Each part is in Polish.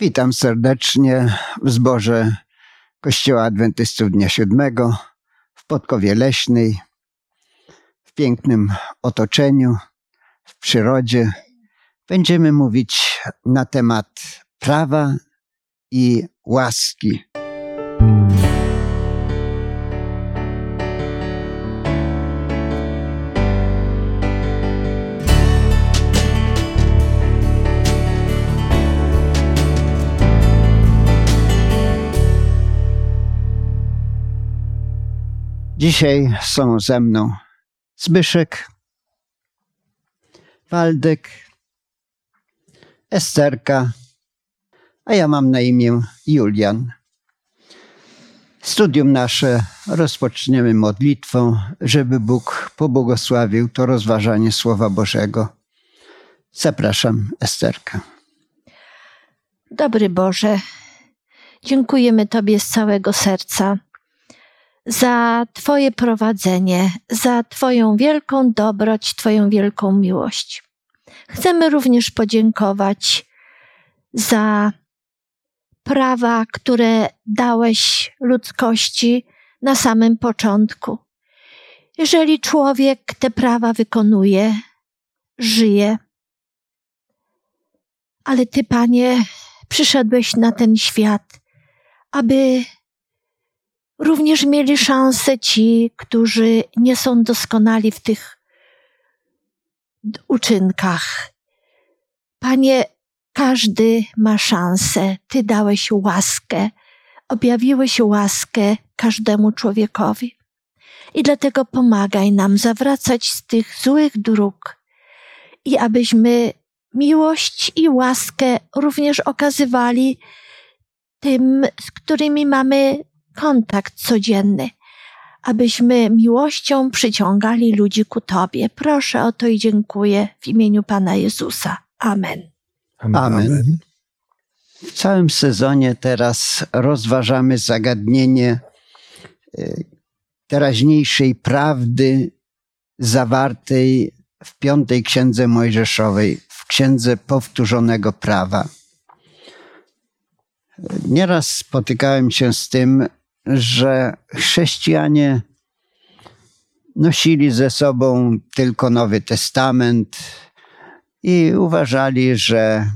Witam serdecznie w zborze Kościoła Adwentystów Dnia Siódmego w Podkowie Leśnej, w pięknym otoczeniu, w przyrodzie. Będziemy mówić na temat prawa i łaski. Dzisiaj są ze mną Zbyszek, Waldek, Esterka, a ja mam na imię Julian. Studium nasze rozpoczniemy modlitwą, żeby Bóg pobłogosławił to rozważanie Słowa Bożego. Zapraszam, Esterka. Dobry Boże, dziękujemy Tobie z całego serca za Twoje prowadzenie, za Twoją wielką dobroć, Twoją wielką miłość. Chcemy również podziękować za prawa, które dałeś ludzkości na samym początku. Jeżeli człowiek te prawa wykonuje, żyje. Ale Ty, Panie, przyszedłeś na ten świat, aby również mieli szansę ci, którzy nie są doskonali w tych uczynkach. Panie, każdy ma szansę. Ty dałeś łaskę, objawiłeś łaskę każdemu człowiekowi. I dlatego pomagaj nam zawracać z tych złych dróg i abyśmy miłość i łaskę również okazywali tym, z którymi mamy kontakt codzienny, abyśmy miłością przyciągali ludzi ku Tobie. Proszę o to i dziękuję w imieniu Pana Jezusa. Amen. Amen. W całym sezonie teraz rozważamy zagadnienie e, teraźniejszej prawdy zawartej w piątej księdze Mojżeszowej, w księdze powtórzonego prawa. Nieraz spotykałem się z tym, że chrześcijanie nosili ze sobą tylko Nowy Testament i uważali, że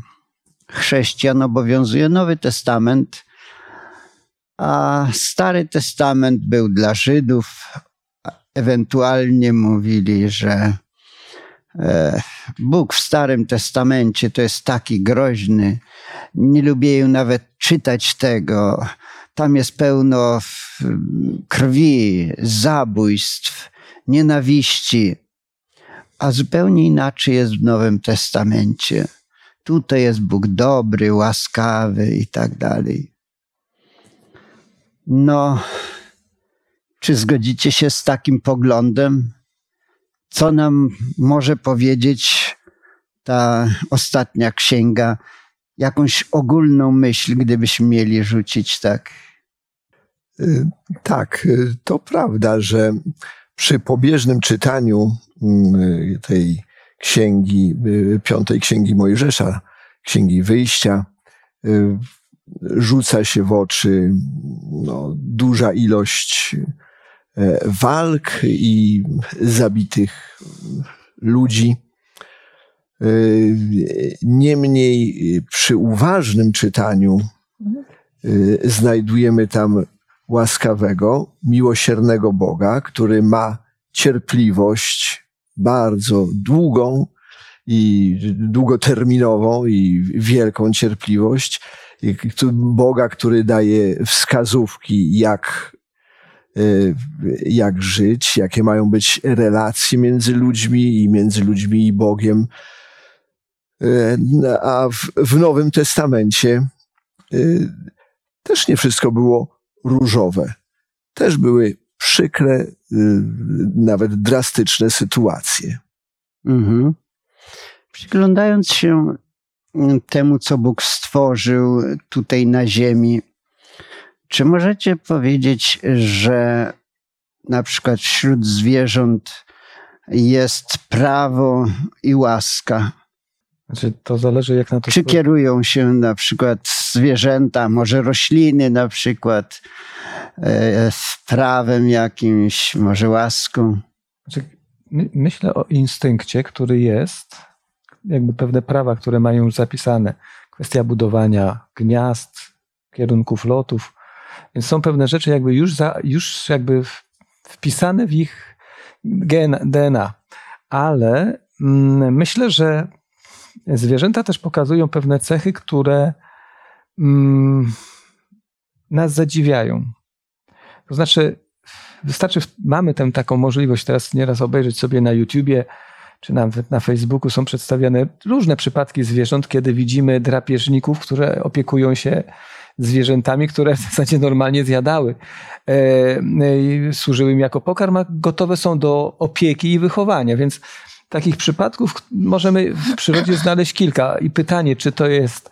chrześcijan obowiązuje Nowy Testament, a Stary Testament był dla Żydów. Ewentualnie mówili, że e, Bóg w Starym Testamencie to jest taki groźny, nie lubię nawet czytać tego. Tam jest pełno krwi, zabójstw, nienawiści. A zupełnie inaczej jest w Nowym Testamencie. Tutaj jest Bóg dobry, łaskawy i tak dalej. No, czy zgodzicie się z takim poglądem? Co nam może powiedzieć ta ostatnia księga jakąś ogólną myśl, gdybyśmy mieli rzucić tak? Y, tak, y, to prawda, że przy pobieżnym czytaniu mm, y, tej księgi, piątej księgi Mojżesza, księgi wyjścia, rzuca się w oczy no, duża ilość walk i zabitych ludzi. Y, niemniej y, przy uważnym czytaniu y, znajdujemy tam łaskawego, miłosiernego Boga, który ma cierpliwość bardzo długą i długoterminową i wielką cierpliwość. Boga, który daje wskazówki, jak, jak żyć, jakie mają być relacje między ludźmi i między ludźmi i Bogiem E, a w, w Nowym Testamencie e, też nie wszystko było różowe. Też były przykre, e, nawet drastyczne sytuacje. Mhm. Przyglądając się temu, co Bóg stworzył tutaj na Ziemi, czy możecie powiedzieć, że na przykład wśród zwierząt jest prawo i łaska? Znaczy, to zależy jak na to... Czy kierują się na przykład zwierzęta, może rośliny na przykład, e, prawem jakimś, może łaską? Znaczy, my, myślę o instynkcie, który jest, jakby pewne prawa, które mają już zapisane. Kwestia budowania gniazd, kierunków lotów. Więc są pewne rzeczy jakby już, za, już jakby wpisane w ich DNA. Ale mm, myślę, że zwierzęta też pokazują pewne cechy, które mm, nas zadziwiają. To znaczy, wystarczy, mamy tę taką możliwość teraz nieraz obejrzeć sobie na YouTubie, czy nawet na Facebooku są przedstawiane różne przypadki zwierząt, kiedy widzimy drapieżników, które opiekują się zwierzętami, które w zasadzie normalnie zjadały. E, e, służyły im jako pokarm, a gotowe są do opieki i wychowania, więc takich przypadków możemy w przyrodzie znaleźć kilka. I pytanie, czy to jest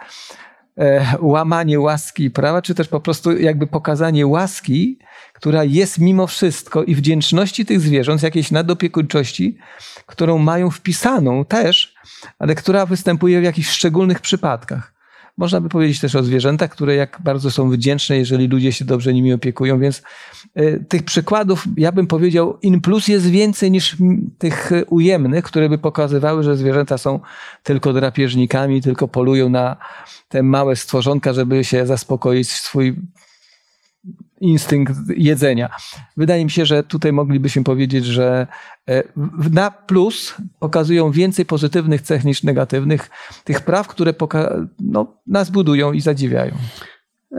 e, łamanie łaski i prawa, czy też po prostu jakby pokazanie łaski, która jest mimo wszystko i wdzięczności tych zwierząt, jakiejś nadopiekuńczości, którą mają wpisaną też, ale która występuje w jakichś szczególnych przypadkach. Można by powiedzieć też o zwierzętach, które jak bardzo są wdzięczne, jeżeli ludzie się dobrze nimi opiekują, więc y, tych przykładów, ja bym powiedział, in plus jest więcej niż tych ujemnych, które by pokazywały, że zwierzęta są tylko drapieżnikami, tylko polują na te małe stworzonka, żeby się zaspokoić swój instynkt jedzenia. Wydaje mi się, że tutaj moglibyśmy powiedzieć, że e, na plus pokazują więcej pozytywnych cech niż negatywnych, tych praw, które no, nas budują i zadziwiają.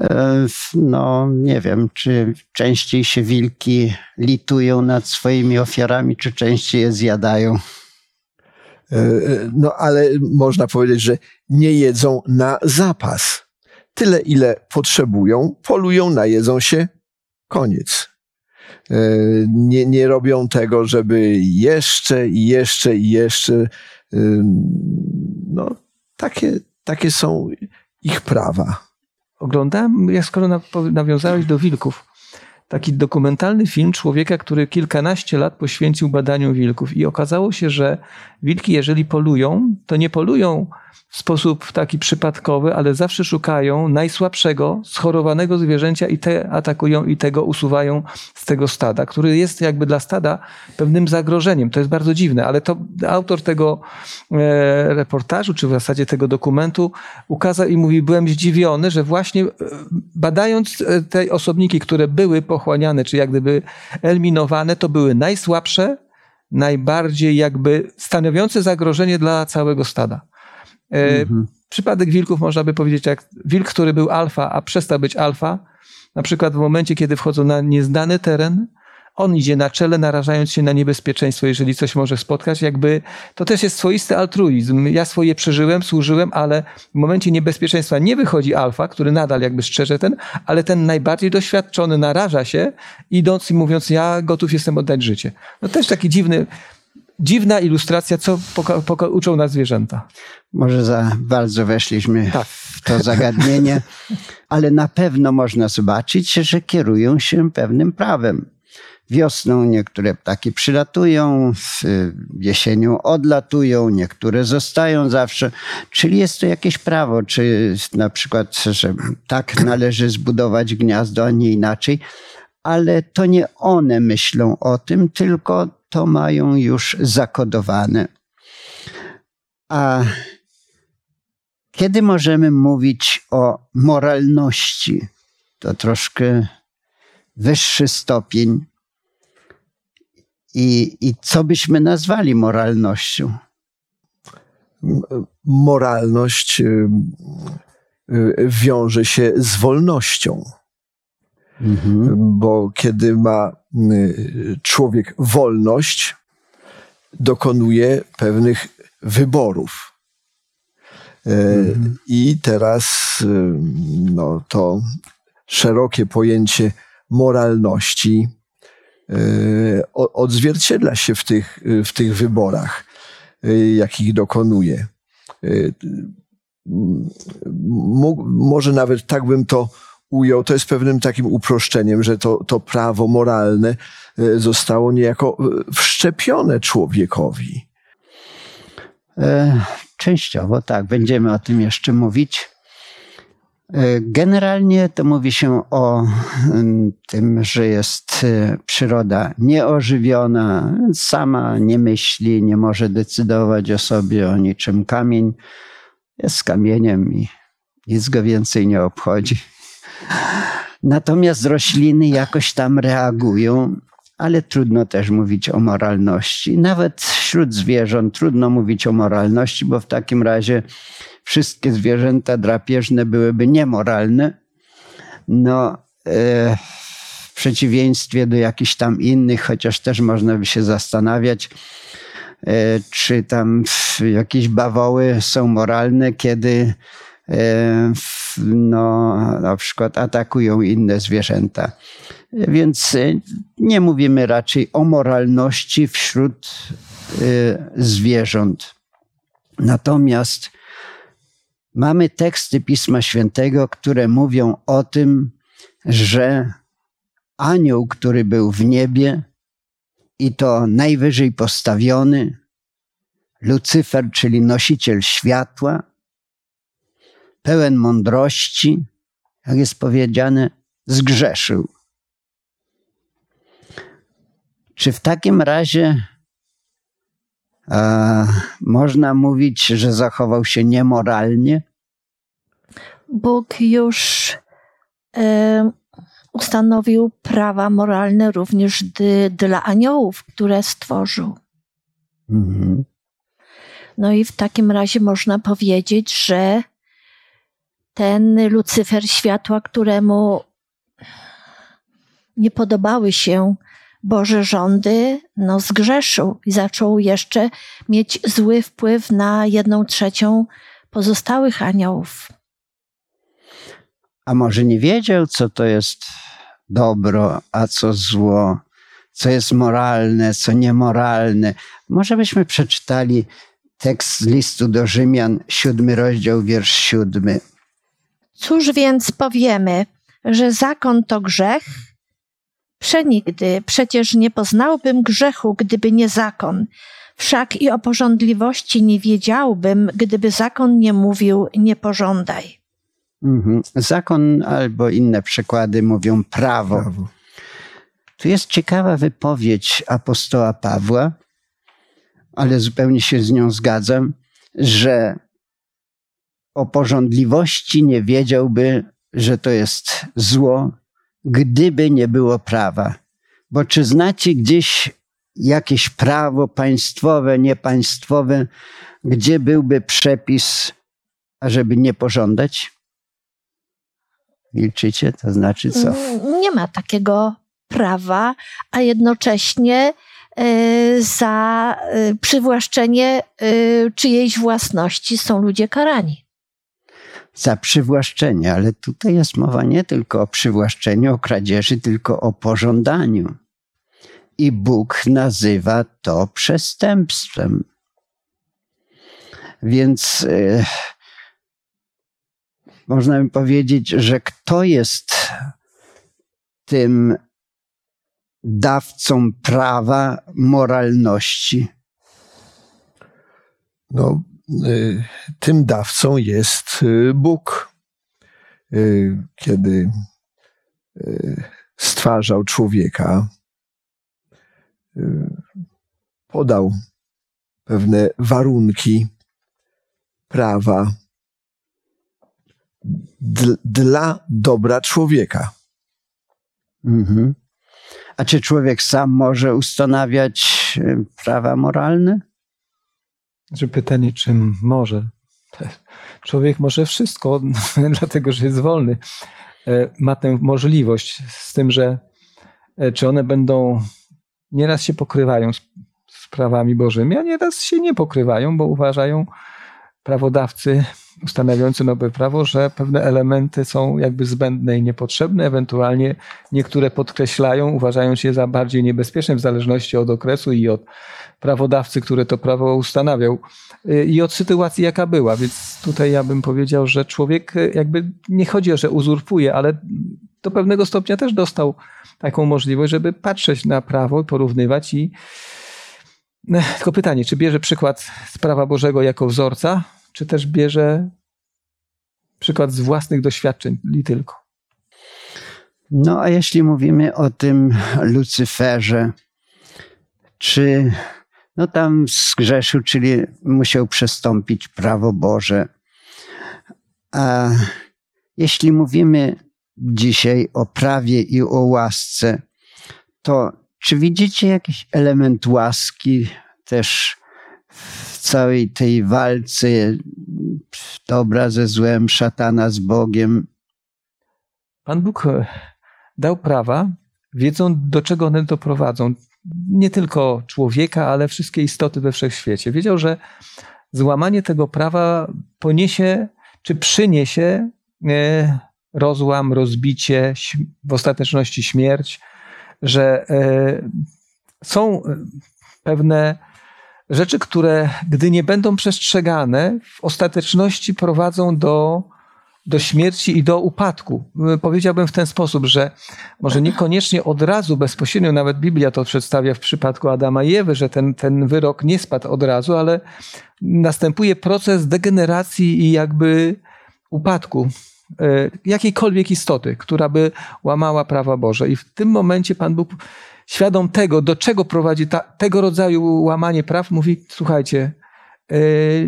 E, no, nie wiem, czy częściej się wilki litują nad swoimi ofiarami, czy częściej je zjadają. E, no, ale można powiedzieć, że nie jedzą na zapas tyle, ile potrzebują, polują, najedzą się, koniec. E, nie, nie robią tego, żeby jeszcze i jeszcze i jeszcze. No, takie, takie są ich prawa. Oglądałem, jak skoro nawiązałeś do wilków, taki dokumentalny film człowieka, który kilkanaście lat poświęcił badaniu wilków. I okazało się, że wilki, jeżeli polują, to nie polują w sposób taki przypadkowy, ale zawsze szukają najsłabszego, schorowanego zwierzęcia i te atakują i tego usuwają z tego stada, który jest jakby dla stada pewnym zagrożeniem. To jest bardzo dziwne, ale to autor tego e, reportażu, czy w zasadzie tego dokumentu ukazał i mówi, byłem zdziwiony, że właśnie e, badając e, te osobniki, które były pochłaniane, czy jak gdyby eliminowane, to były najsłabsze, najbardziej jakby stanowiące zagrożenie dla całego stada. E, mhm. Przypadek wilków można by powiedzieć, jak wilk, który był alfa, a przestał być alfa, na przykład w momencie, kiedy wchodzą na nieznany teren, on idzie na czele, narażając się na niebezpieczeństwo, jeżeli coś może spotkać. Jakby to też jest swoisty altruizm. Ja swoje przeżyłem, służyłem, ale w momencie niebezpieczeństwa nie wychodzi alfa, który nadal jakby strzeże ten, ale ten najbardziej doświadczony naraża się, idąc i mówiąc, ja gotów jestem oddać życie. No też taki dziwny dziwna ilustracja, co uczą nas zwierzęta. Może za bardzo weszliśmy tak. w to zagadnienie, ale na pewno można zobaczyć, że kierują się pewnym prawem. Wiosną niektóre ptaki przylatują, jesienią odlatują, niektóre zostają zawsze. Czyli jest to jakieś prawo, czy na przykład, że tak należy zbudować gniazdo, a nie inaczej. Ale to nie one myślą o tym, tylko to mają już zakodowane. A kiedy możemy mówić o moralności? To troszkę wyższy stopień. I, I co byśmy nazwali moralnością? Moralność y, y, wiąże się z wolnością. Mhm. Bo kiedy ma y, człowiek wolność, dokonuje pewnych wyborów. E, mhm. I teraz y, no, to szerokie pojęcie moralności y, odzwierciedla się w tych, w tych wyborach, jakich dokonuje. Może nawet tak bym to ujął, to jest pewnym takim uproszczeniem, że to, to prawo moralne e, zostało niejako e, wszczepione człowiekowi. E, Częściowo tak, będziemy o tym jeszcze mówić. Generalnie to mówi się o tym, że jest przyroda nieożywiona, sama nie myśli, nie może decydować o sobie, o niczym. Kamień jest kamieniem i nic go więcej nie obchodzi. Natomiast rośliny jakoś tam reagują, ale trudno też mówić o moralności. Nawet wśród zwierząt trudno mówić o moralności, bo w takim razie wszystkie zwierzęta drapieżne byłyby niemoralne. No, e, w przeciwieństwie do jakichś tam innych, chociaż też można by się zastanawiać, e, czy tam jakieś bawoły są moralne, kiedy no, na przykład atakują inne zwierzęta. Więc nie mówimy raczej o moralności wśród zwierząt. Natomiast mamy teksty Pisma Świętego, które mówią o tym, że anioł, który był w niebie i to najwyżej postawiony, Lucyfer, czyli nosiciel światła, pełen mądrości, jak jest powiedziane, zgrzeszył. Czy w takim razie a, można mówić, że zachował się niemoralnie? Bóg już e, ustanowił prawa moralne również dy, dla aniołów, które stworzył. Mhm. No i w takim razie można powiedzieć, że ten Lucyfer światła, któremu nie podobały się Boże rządy, no zgrzeszył i zaczął jeszcze mieć zły wpływ na jedną trzecią pozostałych aniołów. A może nie wiedział, co to jest dobro, a co zło, co jest moralne, co niemoralne. Może byśmy przeczytali tekst z listu do Rzymian, siódmy rozdział, wiersz siódmy. Cóż więc powiemy, że zakon to grzech? Przenigdy, przecież nie poznałbym grzechu, gdyby nie zakon. Wszak i o porządliwości nie wiedziałbym, gdyby zakon nie mówił nie pożądaj. Mhm. Zakon albo inne przykłady mówią prawo. prawo. Tu jest ciekawa wypowiedź apostoła Pawła, ale zupełnie się z nią zgadzam, że o porządliwości nie wiedziałby, że to jest zło, gdyby nie było prawa. Bo czy znacie gdzieś jakieś prawo państwowe, niepaństwowe, gdzie byłby przepis, ażeby nie pożądać? Milczycie, to znaczy co? Mm, nie ma takiego prawa, a jednocześnie e, za e, przywłaszczenie e, czyjejś własności są ludzie karani za przywłaszczenie, ale tutaj jest mowa nie tylko o przywłaszczeniu, o kradzieży, tylko o pożądaniu. I Bóg nazywa to przestępstwem. Więc e, można by powiedzieć, że kto jest tym dawcą prawa moralności? No, tym dawcą jest y, Bóg. Y, kiedy stwarzał człowieka, podał pewne warunki prawa dla dobra człowieka. Mhm. A czy człowiek sam może ustanawiać prawa moralne? Że pytanie, czym może? Człowiek może wszystko, dlatego że jest wolny. E, ma tę możliwość, z tym, że e, czy one będą, nieraz się pokrywają z, z prawami Bożymi, a nieraz się nie pokrywają, bo uważają prawodawcy ustanawiający nowe prawo, że pewne elementy są jakby zbędne i niepotrzebne, ewentualnie niektóre podkreślają, uważając je za bardziej niebezpieczne w zależności od okresu i od prawodawcy, który to prawo ustanawiał y, i od sytuacji, jaka była. Więc tutaj ja bym powiedział, że człowiek y, jakby nie chodzi o, że uzurpuje, ale do pewnego stopnia też dostał taką możliwość, żeby patrzeć na prawo i porównywać i Tylko pytanie, czy bierze przykład z prawa Bożego jako wzorca, czy też bierze przykład z własnych doświadczeń i tylko? No a jeśli mówimy o tym Lucyferze, czy no tam zgrzeszył, czyli musiał przestąpić prawo Boże. A jeśli mówimy dzisiaj o prawie i o łasce, to czy widzicie jakiś element łaski też w całej tej walce dobra ze złem, szatana z Bogiem? Pan Bóg e, dał prawa, wiedzą do czego one doprowadzą. Nie tylko człowieka, ale wszystkie istoty we wszechświecie. Wiedział, że złamanie tego prawa poniesie czy przyniesie e, rozłam, rozbicie, w ostateczności śmierć, że e, są pewne rzeczy, które gdy nie będą przestrzegane, w ostateczności prowadzą do, do śmierci i do upadku. Powiedziałbym w ten sposób, że może niekoniecznie od razu, bezpośrednio, nawet Biblia to przedstawia w przypadku Adama i Ewy, że ten, ten wyrok nie spadł od razu, ale następuje proces degeneracji i jakby upadku e, jakiejkolwiek istoty, która by łamała prawa Boże. I w tym momencie Pan Bóg świadom tego, do czego prowadzi ta, tego rodzaju łamanie praw, mówi: Słuchajcie, yy,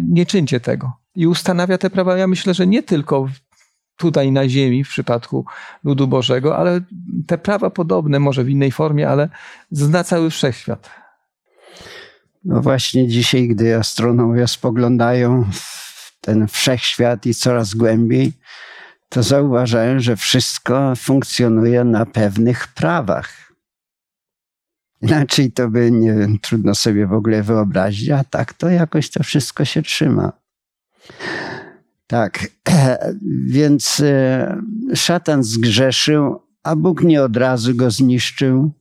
nie czyńcie tego. I ustanawia te prawa. Ja myślę, że nie tylko tutaj na ziemi w przypadku ludu Bożego, ale te prawa podobne, może w innej formie, ale zna cały wszechświat. No właśnie dzisiaj, gdy astronomowie spoglądają w ten wszechświat i coraz głębiej, to zauważają, że wszystko funkcjonuje na pewnych prawach. Inaczej to by nie trudno sobie w ogóle wyobrazić, a tak to jakoś to wszystko się trzyma. Tak, więc e, szatan zgrzeszył, a Bóg nie od razu go zniszczył,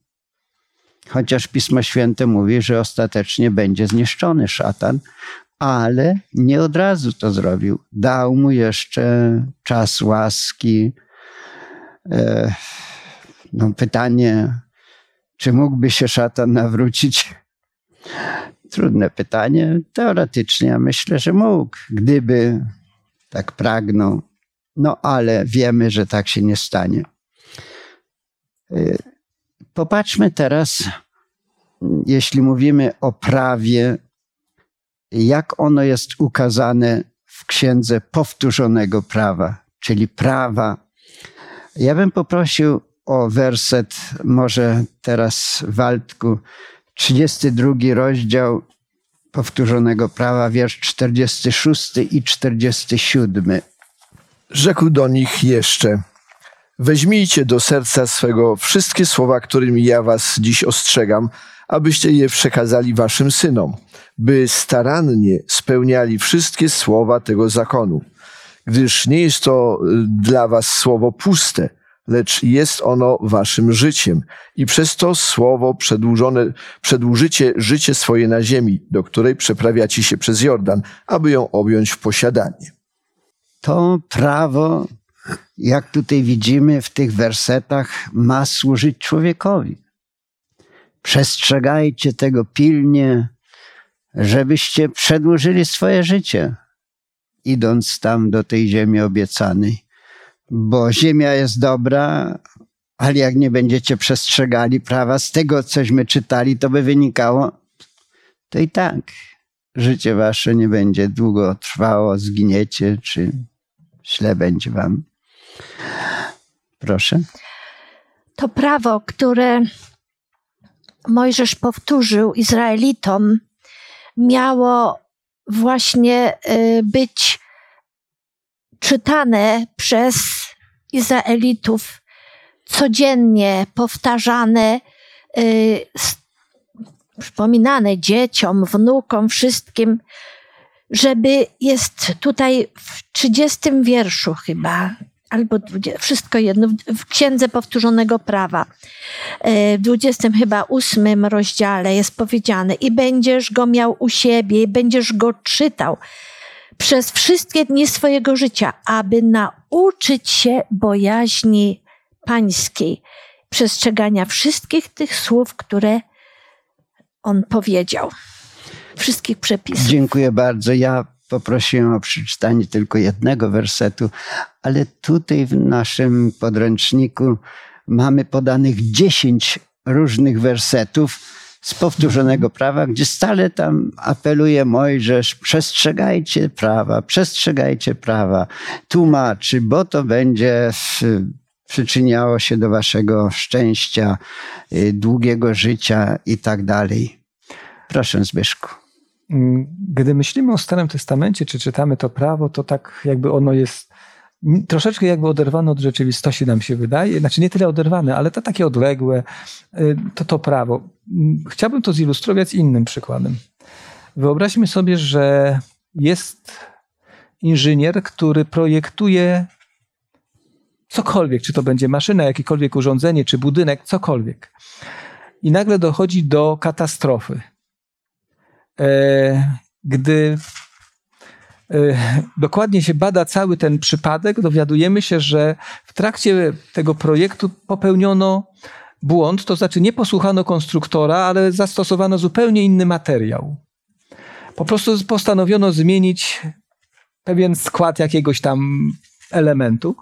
chociaż Pismo Święte mówi, że ostatecznie będzie zniszczony szatan, ale nie od razu to zrobił. Dał mu jeszcze czas łaski. E, no, pytanie, czy mógłby się szatan nawrócić? Trudne pytanie. Teoretycznie ja myślę, że mógł, gdyby tak pragnął. No ale wiemy, że tak się nie stanie. Y, popatrzmy teraz, jeśli mówimy o prawie, jak ono jest ukazane w księdze powtórzonego prawa, czyli prawa. Ja bym poprosił o werset, może teraz Waldku, 32 rozdział powtórzonego prawa, wiersz 46 i 47. Rzekł do nich jeszcze: Weźmijcie do serca swego wszystkie słowa, którymi ja was dziś ostrzegam, abyście je przekazali waszym synom, by starannie spełniali wszystkie słowa tego zakonu. Gdyż nie jest to dla was słowo puste, lecz jest ono waszym życiem i przez to słowo przedłużone, przedłużycie życie swoje na ziemi, do której przeprawiacie się przez Jordan, aby ją objąć w posiadanie. To prawo, jak tutaj widzimy w tych wersetach, ma służyć człowiekowi. Przestrzegajcie tego pilnie, żebyście przedłużyli swoje życie, idąc tam do tej ziemi obiecanej bo ziemia jest dobra, ale jak nie będziecie przestrzegali prawa, z tego cośmy czytali, to by wynikało, to i tak życie wasze nie będzie długo trwało, zginiecie, czy źle będzie wam. Proszę. To prawo, które Mojżesz powtórzył Izraelitom, miało właśnie y, być czytane przez Izraelitów codziennie, powtarzane, yy, przypominane dzieciom, wnukom, wszystkim, żeby jest tutaj w 30 wierszu chyba, albo 20, wszystko jedno, w Księdze Powtórzonego Prawa, y, w 20 chyba ósmym rozdziale jest powiedziane i będziesz go miał u siebie i będziesz go czytał przez wszystkie dni swojego życia, aby nauczyć się bojaźni pańskiej, przestrzegania wszystkich tych słów, które on powiedział. wszystkich przepisów. Dziękuję bardzo. Ja poprosiłem o przeczytanie tylko jednego wersetu, ale tutaj w naszym podręczniku mamy podanych dziesięć różnych wersetów z powtórzonego prawa, gdzie stale tam apeluje Mojżesz, przestrzegajcie prawa, przestrzegajcie prawa, tłumaczy, bo to będzie przyczyniało się do waszego szczęścia, y, długiego życia i tak dalej. Proszę Zbyszku. Mm, gdy myślimy o Starym Testamencie, czy czytamy to prawo, to tak jakby ono jest troszeczkę jakby oderwane od rzeczywistości nam się wydaje. Znaczy nie tyle oderwane, ale to takie odległe, y, to to prawo. Chciałbym to zilustrować innym przykładem. Wyobraźmy sobie, że jest inżynier, który projektuje cokolwiek, czy to będzie maszyna, jakiekolwiek urządzenie, czy budynek, cokolwiek. I nagle dochodzi do katastrofy. E, gdy dokładnie się bada cały ten przypadek, dowiadujemy się, że w trakcie tego projektu popełniono błąd, to znaczy nie posłuchano konstruktora, ale zastosowano zupełnie inny materiał. Po prostu postanowiono zmienić pewien skład jakiegoś tam elementu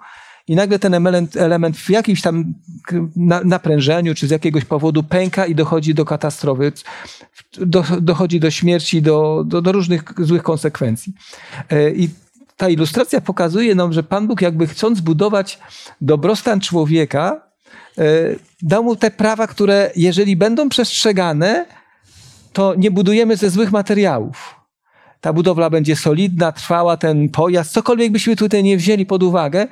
i nagle ten element, element w jakimś tam naprężeniu czy z jakiegoś powodu pęka i dochodzi do katastrofy, do, dochodzi do śmierci, do, do, do różnych złych konsekwencji. E, I ta ilustracja pokazuje nam, że Pan Bóg jakby chcąc budować dobrostan człowieka, e, dał mu te prawa, które jeżeli będą przestrzegane, to nie budujemy ze złych materiałów ta budowla będzie solidna, trwała, ten pojazd, cokolwiek byśmy tutaj nie wzięli pod uwagę,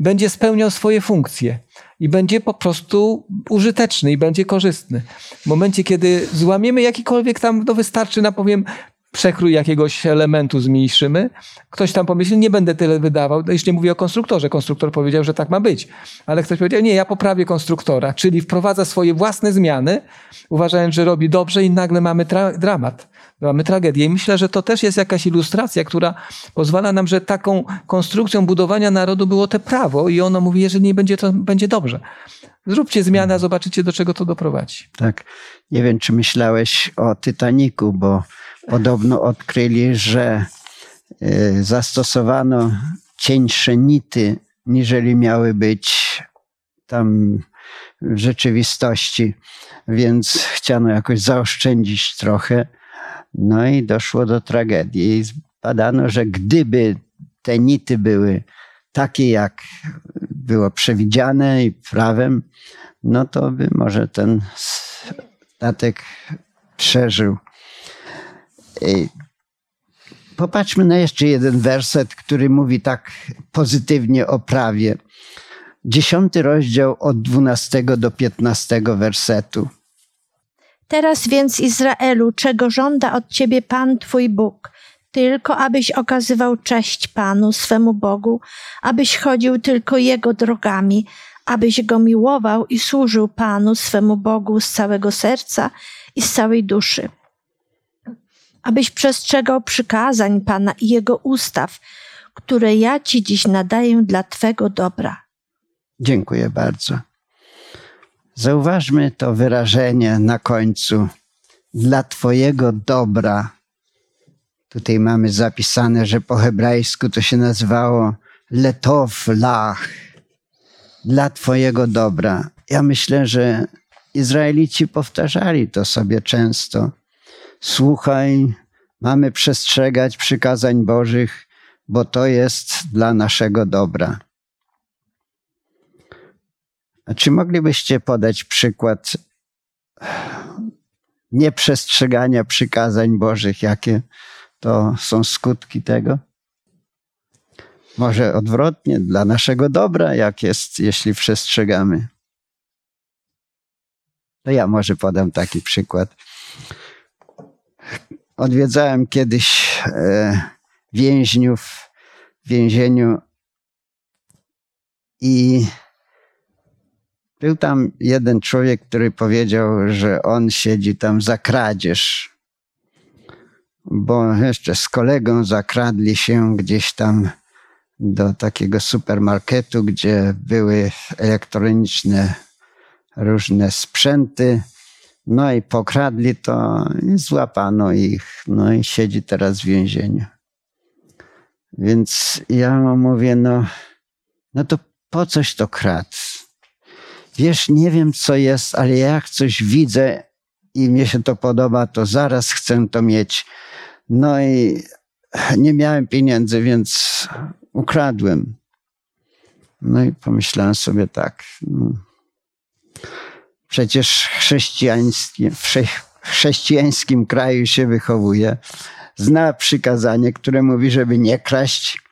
będzie spełniał swoje funkcje i będzie po prostu użyteczny i będzie korzystny. W momencie, kiedy złamiemy jakikolwiek tam, no wystarczy na powiem przekrój jakiegoś elementu zmniejszymy. Ktoś tam pomyśli, nie będę tyle wydawał. No, jeśli mówię o konstruktorze, konstruktor powiedział, że tak ma być. Ale ktoś powiedział, nie, ja poprawię konstruktora, czyli wprowadza swoje własne zmiany, uważając, że robi dobrze i nagle mamy dramat mamy tragedię. I myślę, że to też jest jakaś ilustracja, która pozwala nam, że taką konstrukcją budowania narodu było te prawo i ono mówi, jeżeli nie będzie, to będzie dobrze. Zróbcie zmianę, zobaczycie, do czego to doprowadzi. Tak. Nie wiem, czy myślałeś o Titaniku, bo podobno odkryli, że y, zastosowano cieńsze nity, niżeli miały być tam w rzeczywistości, więc chciano jakoś zaoszczędzić trochę no i doszło do tragedii. I zbadano, że gdyby te nity były takie, jak było przewidziane i prawem, no to by może ten statek przeżył. I popatrzmy na jeszcze jeden werset, który mówi tak pozytywnie o prawie. Dziesiąty rozdział od dwunastego do piętnastego wersetu. Teraz więc, Izraelu, czego żąda od ciebie Pan Twój Bóg? Tylko abyś okazywał cześć Panu, swemu Bogu, abyś chodził tylko Jego drogami, abyś Go miłował i służył Panu, swemu Bogu z całego serca i z całej duszy. Abyś przestrzegał przykazań Pana i Jego ustaw, które ja Ci dziś nadaję dla Twego dobra. Dziękuję bardzo. Zauważmy to wyrażenie na końcu. Dla Twojego dobra. Tutaj mamy zapisane, że po hebrajsku to się nazywało letow lach. Dla Twojego dobra. Ja myślę, że Izraelici powtarzali to sobie często. Słuchaj, mamy przestrzegać przykazań Bożych, bo to jest dla naszego dobra. Czy moglibyście podać przykład nieprzestrzegania przykazań Bożych? Jakie to są skutki tego? Może odwrotnie, dla naszego dobra, jak jest, jeśli przestrzegamy. To ja może podam taki przykład. Odwiedzałem kiedyś e, więźniów w więzieniu i był tam jeden człowiek, który powiedział, że on siedzi tam za kradzież, bo jeszcze z kolegą zakradli się gdzieś tam do takiego supermarketu, gdzie były elektroniczne różne sprzęty. No i pokradli to i złapano ich. No i siedzi teraz w więzieniu. Więc ja mu mówię, no, no to po coś to kradł? Wiesz, nie wiem co jest, ale jak coś widzę i mnie się to podoba, to zaraz chcę to mieć. No i nie miałem pieniędzy, więc ukradłem. No i pomyślałem sobie tak. No, przecież chrześcijańskie, w chrześcijańskim kraju się wychowuje. Zna przykazanie, które mówi, żeby nie kraść.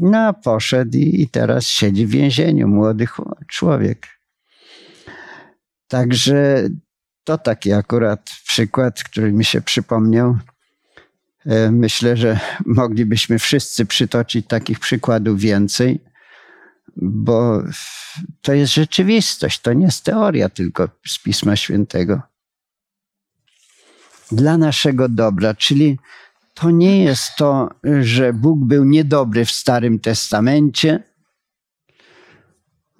No, poszedł i, i teraz siedzi w więzieniu, młody człowiek. Także to taki akurat przykład, który mi się przypomniał. E, myślę, że moglibyśmy wszyscy przytoczyć takich przykładów więcej, bo to jest rzeczywistość, to nie jest teoria tylko z Pisma Świętego. Dla naszego dobra, czyli to nie jest to, że Bóg był niedobry w Starym Testamencie,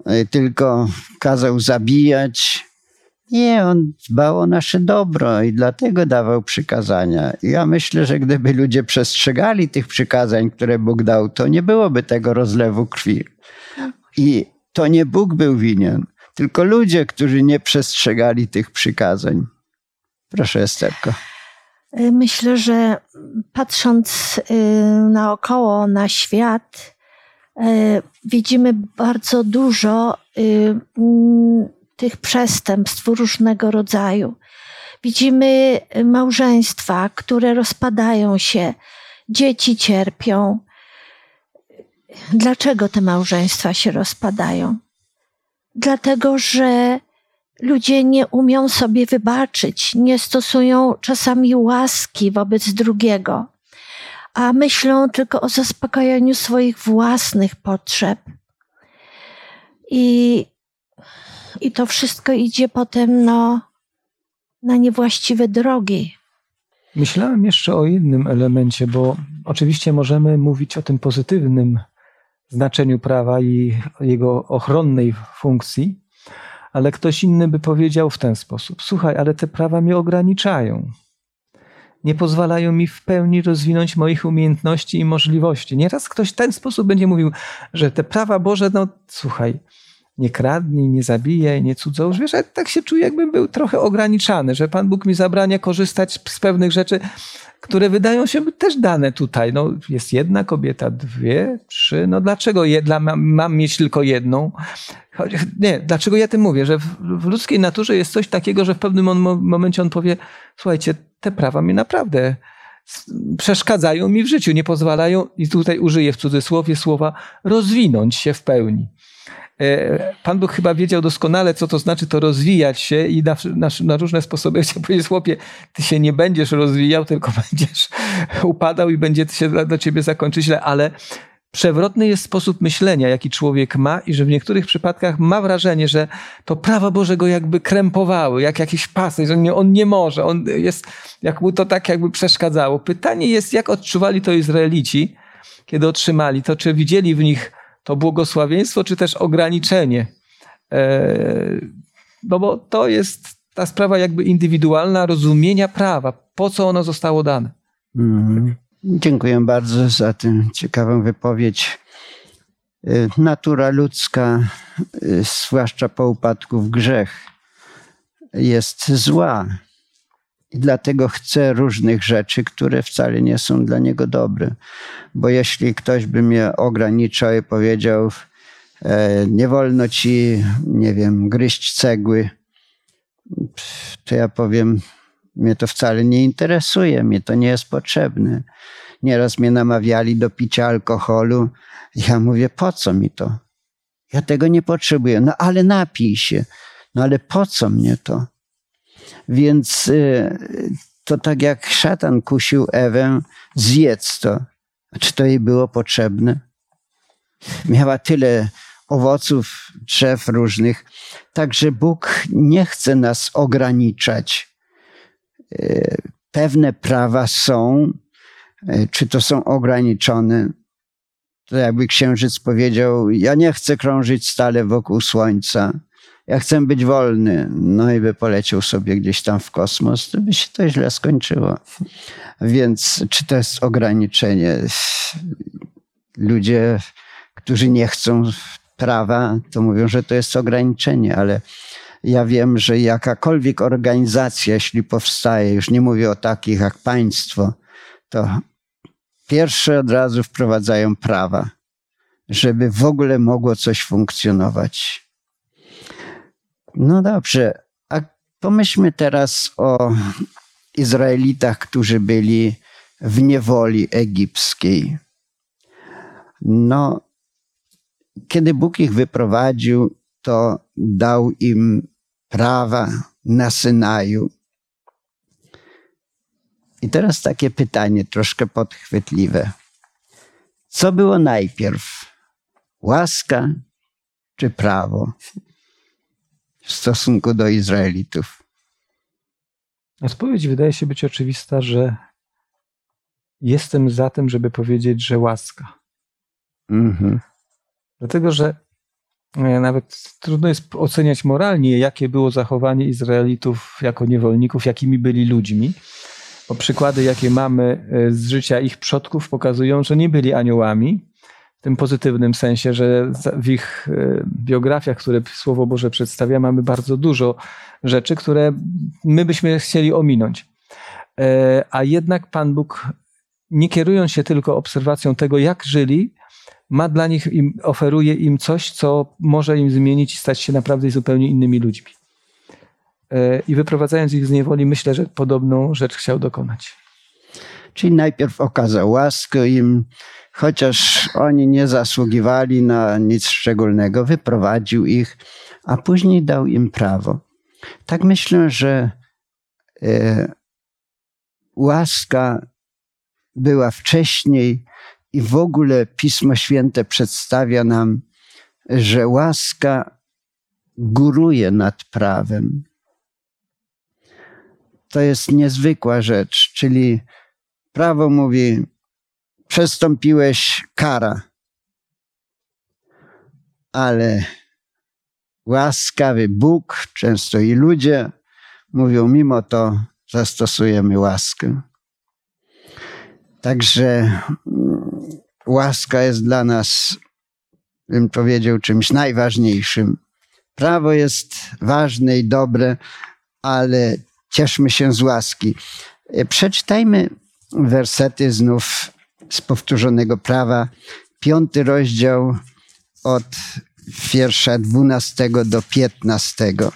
e, tylko kazał zabijać, nie, on dbał o nasze dobro i dlatego dawał przykazania. Ja myślę, że gdyby ludzie przestrzegali tych przykazań, które Bóg dał, to nie byłoby tego rozlewu krwi. I to nie Bóg był winien, tylko ludzie, którzy nie przestrzegali tych przykazań. Proszę, Esterko. Y, myślę, że patrząc y, naokoło na świat, y, widzimy bardzo dużo mm, tych przestępstw różnego rodzaju. Widzimy małżeństwa, które rozpadają się, dzieci cierpią. Dlaczego te małżeństwa się rozpadają? Dlatego, że ludzie nie umią sobie wybaczyć, nie stosują czasami łaski wobec drugiego, a myślą tylko o zaspokojeniu swoich własnych potrzeb. I i to wszystko idzie potem no, na niewłaściwe drogi. Myślałem jeszcze o innym elemencie, bo oczywiście możemy mówić o tym pozytywnym znaczeniu prawa i jego ochronnej funkcji, ale ktoś inny by powiedział w ten sposób: Słuchaj, ale te prawa mnie ograniczają. Nie pozwalają mi w pełni rozwinąć moich umiejętności i możliwości. Nieraz ktoś w ten sposób będzie mówił, że te prawa Boże, no słuchaj, nie kradnij, nie zabijaj, nie cudzołóż. Wiesz, ja tak się czuję, jakbym był trochę ograniczany, że Pan Bóg mi zabrania korzystać z pewnych rzeczy, które wydają się też dane tutaj. No, jest jedna kobieta, dwie, trzy. No dlaczego jedna, mam, mam mieć tylko jedną? Nie, dlaczego ja tym mówię? Że w, w ludzkiej naturze jest coś takiego, że w pewnym momencie on powie, słuchajcie, te prawa mi naprawdę przeszkadzają mi w życiu, nie pozwalają, i tutaj użyję w cudzysłowie słowa, rozwinąć się w pełni. E, Pan Bóg chyba wiedział doskonale, co to znaczy to rozwijać się i na, na, na różne sposoby chciał powiedzieć, chłopie, ty się nie będziesz rozwijał, tylko będziesz upadał i będzie się dla, dla ciebie zakończyć źle, ale przewrotny jest sposób myślenia, jaki człowiek ma i że w niektórych przypadkach ma wrażenie, że to prawa Bożego jakby krępowały, jak jakiś pasy, że on nie może, on jest, jak mu to tak jakby przeszkadzało. Pytanie jest, jak odczuwali to Izraelici, kiedy otrzymali to, czy widzieli w nich to błogosławieństwo, czy też ograniczenie. E, no bo to jest ta sprawa jakby indywidualna rozumienia prawa, po co ono zostało dane. Mm. Dziękuję bardzo za tę ciekawą wypowiedź. E, natura ludzka, e, zwłaszcza po upadku w grzech, jest zła. I dlatego chce różnych rzeczy, które wcale nie są dla niego dobre. Bo jeśli ktoś by mnie ograniczał i powiedział, e, nie wolno ci, nie wiem, gryźć cegły, to ja powiem, mnie to wcale nie interesuje, mnie to nie jest potrzebne. Nieraz mnie namawiali do picia alkoholu. Ja mówię, po co mi to? Ja tego nie potrzebuję. No ale napij się. No ale po co mnie to? Więc y, to tak jak szatan kusił Ewę, zjedz to. Czy to jej było potrzebne? Miała tyle owoców, drzew różnych. Także Bóg nie chce nas ograniczać. Y, pewne prawa są, y, czy to są ograniczone. To jakby księżyc powiedział: Ja nie chcę krążyć stale wokół słońca. Ja chcę być wolny. No i by poleciał sobie gdzieś tam w kosmos, to by się to źle skończyło. Więc czy to jest ograniczenie? Ludzie, którzy nie chcą prawa, to mówią, że to jest ograniczenie, ale ja wiem, że jakakolwiek organizacja, jeśli powstaje, już nie mówię o takich jak państwo, to pierwsze od razu wprowadzają prawa, żeby w ogóle mogło coś funkcjonować. No dobrze, a pomyślmy teraz o Izraelitach, którzy byli w niewoli egipskiej. No, kiedy Bóg ich wyprowadził, to dał im prawa na Synaju. I teraz takie pytanie troszkę podchwytliwe. Co było najpierw? Łaska czy prawo w stosunku do Izraelitów? Odpowiedź wydaje się być oczywista, że jestem za tym, żeby powiedzieć, że łaska. Mhm. Dlatego, że e, nawet trudno jest oceniać moralnie, jakie było zachowanie Izraelitów jako niewolników, jakimi byli ludźmi. Bo przykłady, jakie mamy e, z życia ich przodków, pokazują, że nie byli aniołami, w tym pozytywnym sensie, że w ich e, biografiach, które Słowo Boże przedstawia, mamy bardzo dużo rzeczy, które my byśmy chcieli ominąć. A jednak Pan Bóg, nie kierując się tylko obserwacją tego, jak żyli, ma dla nich, im, oferuje im coś, co może im zmienić i stać się naprawdę zupełnie innymi ludźmi. E, I wyprowadzając ich z niewoli, myślę, że podobną rzecz chciał dokonać. Czyli najpierw okazał łaskę im, chociaż oni nie zasługiwali na nic szczególnego, wyprowadził ich, a później dał im prawo. Tak myślę, że e, łaska była wcześniej i w ogóle Pismo Święte przedstawia nam, że łaska góruje nad prawem. To jest niezwykła rzecz, czyli prawo mówi, przestąpiłeś kara, ale łaskawy Bóg, często i ludzie mówią, mimo to zastosujemy łaskę. Także łaska jest dla nas, bym powiedział, czymś najważniejszym. Prawo jest ważne i dobre, ale cieszmy się z łaski. E, przeczytajmy wersety znów z powtórzonego prawa, piąty rozdział od wiersza dwunastego do piętnastego.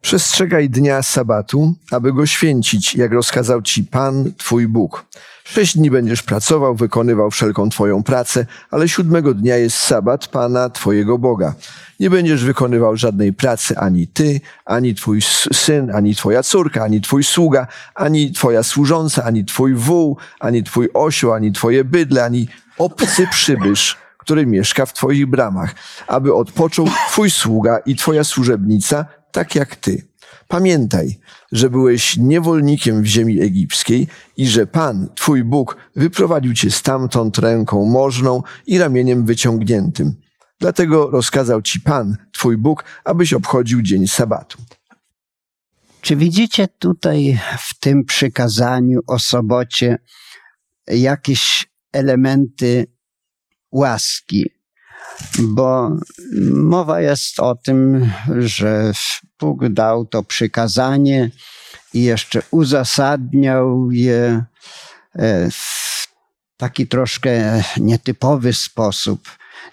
Przestrzegaj dnia sabatu, aby go święcić, jak rozkazał ci Pan, Twój Bóg. Sześć dni będziesz pracował, wykonywał wszelką Twoją pracę, ale siódmego dnia jest sabat Pana, Twojego Boga. Nie będziesz wykonywał żadnej pracy ani Ty, ani Twój syn, ani Twoja córka, ani Twój sługa, ani Twoja służąca, ani Twój wół, ani Twój osioł, ani Twoje bydle, ani obcy przybysz, który mieszka w Twoich bramach, aby odpoczął Twój sługa i Twoja służebnica, tak jak Ty. Pamiętaj, że byłeś niewolnikiem w ziemi egipskiej i że Pan, Twój Bóg, wyprowadził Cię stamtąd ręką możną i ramieniem wyciągniętym. Dlatego rozkazał Ci Pan, Twój Bóg, abyś obchodził dzień sabatu. Czy widzicie tutaj w tym przykazaniu o sobocie jakieś elementy łaski? Bo mowa jest o tym, że Bóg dał to przykazanie i jeszcze uzasadniał je e, w taki troszkę nietypowy sposób.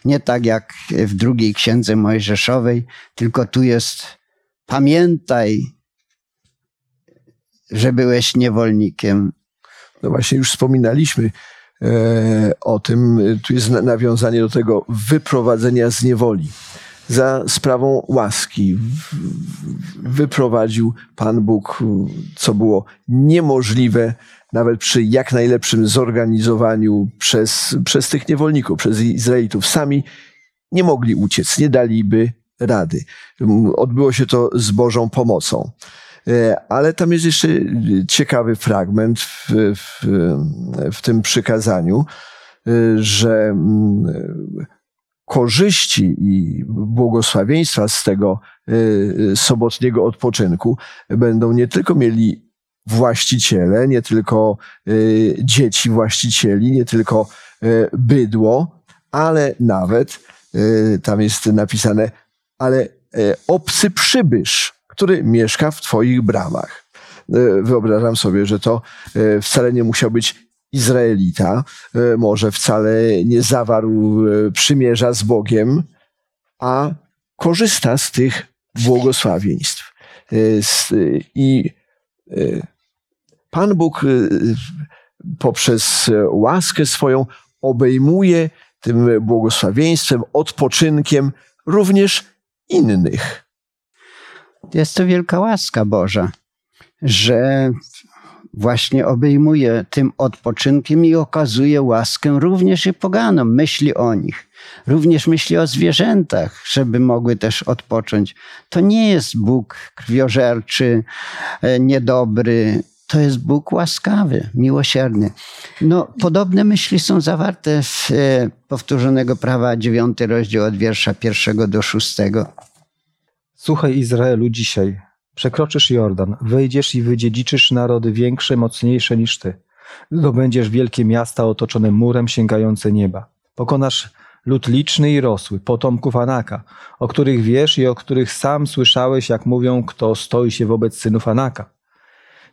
Nie tak jak w drugiej księdze Mojżeszowej, tylko tu jest pamiętaj, że byłeś niewolnikiem. No właśnie, już wspominaliśmy o tym. Tu jest nawiązanie do tego wyprowadzenia z niewoli za sprawą łaski wyprowadził Pan Bóg, co było niemożliwe nawet przy jak najlepszym zorganizowaniu przez, przez tych niewolników, przez Izraelitów. Sami nie mogli uciec, nie daliby rady. Odbyło się to z Bożą pomocą. E, ale tam jest jeszcze ciekawy fragment w, w, w tym przykazaniu, e, że korzyści i błogosławieństwa z tego sobotniego odpoczynku będą nie tylko mieli właściciele, nie tylko dzieci właścicieli, nie tylko bydło, ale nawet tam jest napisane, ale obcy przybysz, który mieszka w Twoich bramach. Wyobrażam sobie, że to wcale nie musiał być Izraelita, e, może wcale nie zawarł e, przymierza z Bogiem, a korzysta z tych błogosławieństw. E, I Pan Bóg poprzez łaskę swoją obejmuje tym błogosławieństwem, odpoczynkiem również innych. Jest to wielka łaska Boża, że właśnie obejmuje tym odpoczynkiem i okazuje łaskę również i poganom, myśli o nich. Również myśli o zwierzętach, żeby mogły też odpocząć. To nie jest Bóg krwiożerczy, e, niedobry, to jest Bóg łaskawy, miłosierny. No, podobne myśli są zawarte w e, powtórzonego prawa, dziewiąty rozdział od wiersza pierwszego do szóstego. Słuchaj Izraelu dzisiaj, Przekroczysz Jordan, wejdziesz i wydziedziczysz narody większe, mocniejsze niż ty. Zdobędziesz wielkie miasta otoczone murem sięgające nieba. Pokonasz lud liczny i rosły, potomków Anaka, o których wiesz i o których sam słyszałeś, jak mówią, kto stoi się wobec synów Anaka.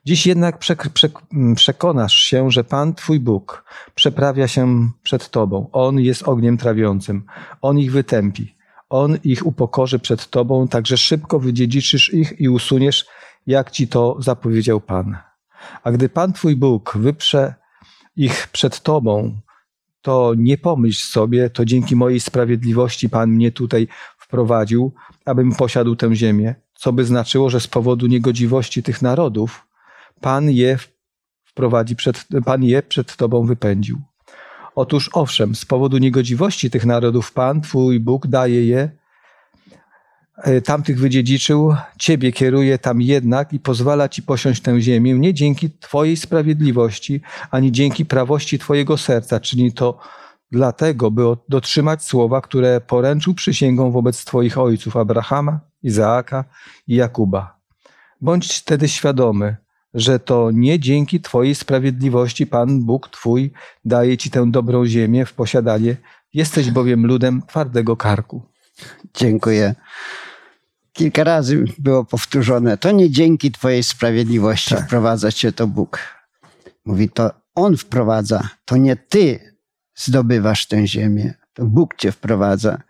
Dziś jednak przek przek przekonasz się, że Pan Twój Bóg przeprawia się przed Tobą. On jest ogniem trawiącym. On ich wytępi. On ich upokorzy przed Tobą, także szybko wydziedziczysz ich i usuniesz, jak Ci to zapowiedział Pan. A gdy Pan Twój Bóg wyprze ich przed Tobą, to nie pomyśl sobie, to dzięki mojej sprawiedliwości Pan mnie tutaj wprowadził, abym posiadł tę ziemię, co by znaczyło, że z powodu niegodziwości tych narodów Pan je wprowadzi przed, Pan je przed Tobą wypędził. Otóż owszem, z powodu niegodziwości tych narodów Pan, Twój Bóg daje je, e, tamtych wydziedziczył, Ciebie kieruje tam jednak i pozwala Ci posiąść tę ziemię, nie dzięki Twojej sprawiedliwości, ani dzięki prawości Twojego serca, czyni to dlatego, by dotrzymać słowa, które poręczył przysięgą wobec Twoich ojców Abrahama, Izaaka i Jakuba. Bądź wtedy świadomy, że to nie dzięki Twojej sprawiedliwości Pan Bóg Twój daje Ci tę dobrą ziemię w posiadanie. Jesteś bowiem ludem twardego karku. Dziękuję. Kilka razy było powtórzone, to nie dzięki Twojej sprawiedliwości tak. wprowadza Cię to Bóg. Mówi, to On wprowadza, to nie Ty zdobywasz tę ziemię, to Bóg Cię wprowadza.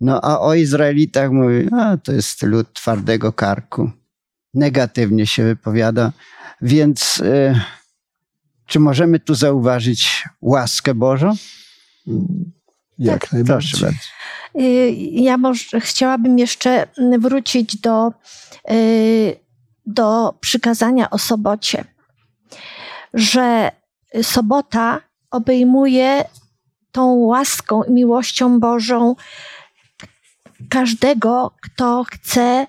No a o Izraelitach mówi, a to jest lud twardego karku negatywnie się wypowiada. Więc y, czy możemy tu zauważyć łaskę Bożą? Jak tak, najbardziej. Proszę bardzo. Y, ja może chciałabym jeszcze wrócić do, y, do przykazania o sobocie, że sobota obejmuje tą łaską i miłością Bożą każdego, kto chce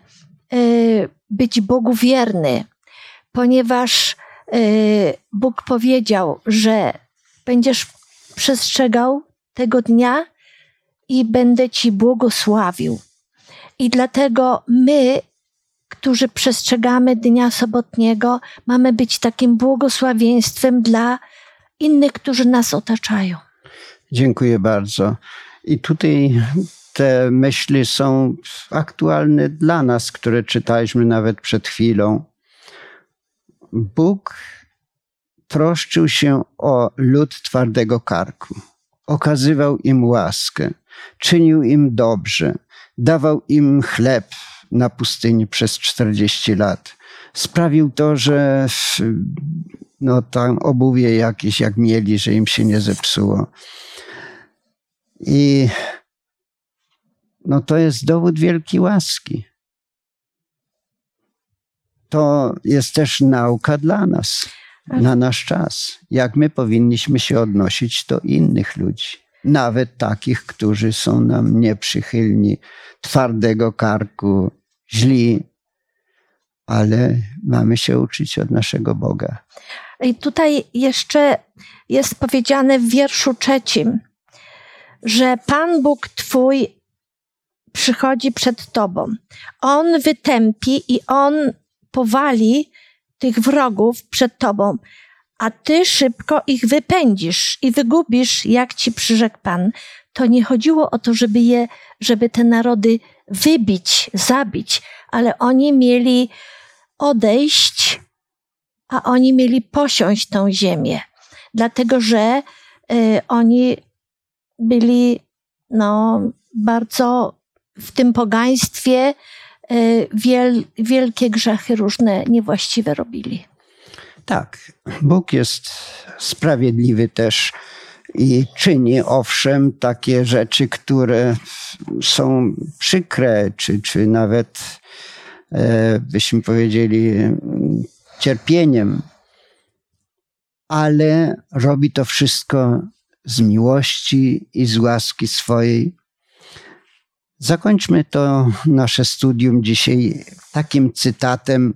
być Bogu wierny, ponieważ y, Bóg powiedział, że będziesz przestrzegał tego dnia i będę Ci błogosławił. I dlatego my, którzy przestrzegamy dnia sobotniego, mamy być takim błogosławieństwem dla innych, którzy nas otaczają. Dziękuję bardzo. I tutaj te myśli są aktualne dla nas, które czytaliśmy nawet przed chwilą. Bóg troszczył się o lud twardego karku, okazywał im łaskę, czynił im dobrze, dawał im chleb na pustyni przez 40 lat. Sprawił to, że no, tam obuwie jakieś, jak mieli, że im się nie zepsuło. I no to jest dowód wielkiej łaski. To jest też nauka dla nas, na nasz czas, jak my powinniśmy się odnosić do innych ludzi, nawet takich, którzy są nam nieprzychylni, twardego karku, źli, ale mamy się uczyć od naszego Boga. I tutaj jeszcze jest powiedziane w wierszu trzecim, że Pan Bóg Twój przychodzi przed Tobą. On wytępi i On powali tych wrogów przed Tobą, a Ty szybko ich wypędzisz i wygubisz, jak Ci przyrzekł Pan. To nie chodziło o to, żeby je, żeby te narody wybić, zabić, ale oni mieli odejść, a oni mieli posiąść tą ziemię, dlatego że y, oni byli no, bardzo w tym pogaństwie y, wiel, wielkie grzechy różne niewłaściwe robili. Tak, Bóg jest sprawiedliwy też i czyni owszem takie rzeczy, które są przykre, czy, czy nawet e, byśmy powiedzieli cierpieniem, ale robi to wszystko z miłości i z łaski swojej. Zakończmy to nasze studium dzisiaj takim cytatem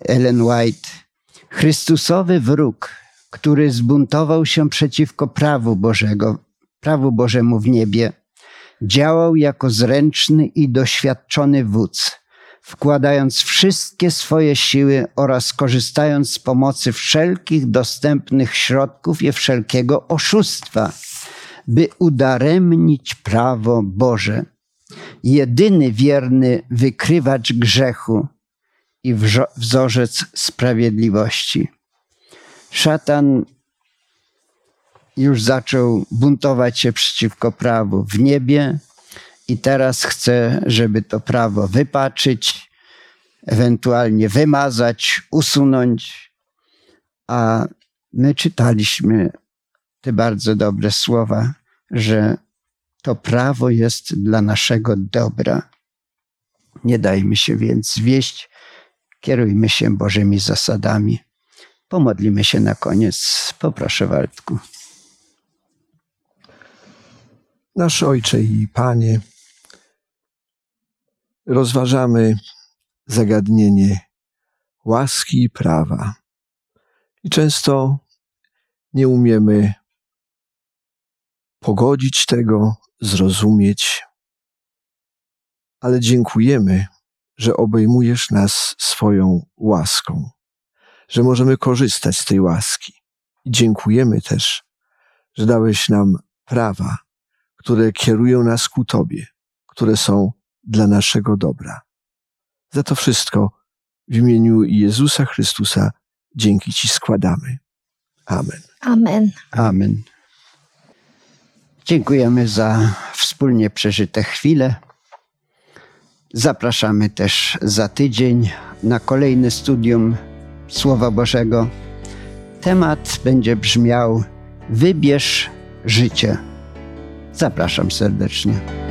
Ellen White. Chrystusowy wróg, który zbuntował się przeciwko prawu Bożego, prawu Bożemu w niebie, działał jako zręczny i doświadczony wódz, wkładając wszystkie swoje siły oraz korzystając z pomocy wszelkich dostępnych środków i wszelkiego oszustwa, by udaremnić prawo Boże. Jedyny wierny wykrywacz grzechu i wzorzec sprawiedliwości. Szatan już zaczął buntować się przeciwko prawu w niebie i teraz chce, żeby to prawo wypaczyć, ewentualnie wymazać, usunąć. A my czytaliśmy te bardzo dobre słowa, że to prawo jest dla naszego dobra. Nie dajmy się więc zwieść, kierujmy się Bożymi zasadami. Pomodlimy się na koniec. Poproszę Waldku. Nasz Ojcze i Panie, rozważamy zagadnienie łaski i prawa. I często nie umiemy pogodzić tego, zrozumieć, ale dziękujemy, że obejmujesz nas swoją łaską, że możemy korzystać z tej łaski. I dziękujemy też, że dałeś nam prawa, które kierują nas ku Tobie, które są dla naszego dobra. Za to wszystko w imieniu Jezusa Chrystusa dzięki Ci składamy. Amen. Amen. Amen. Dziękujemy za wspólnie przeżyte chwile. Zapraszamy też za tydzień na kolejne studium Słowa Bożego. Temat będzie brzmiał: Wybierz życie. Zapraszam serdecznie.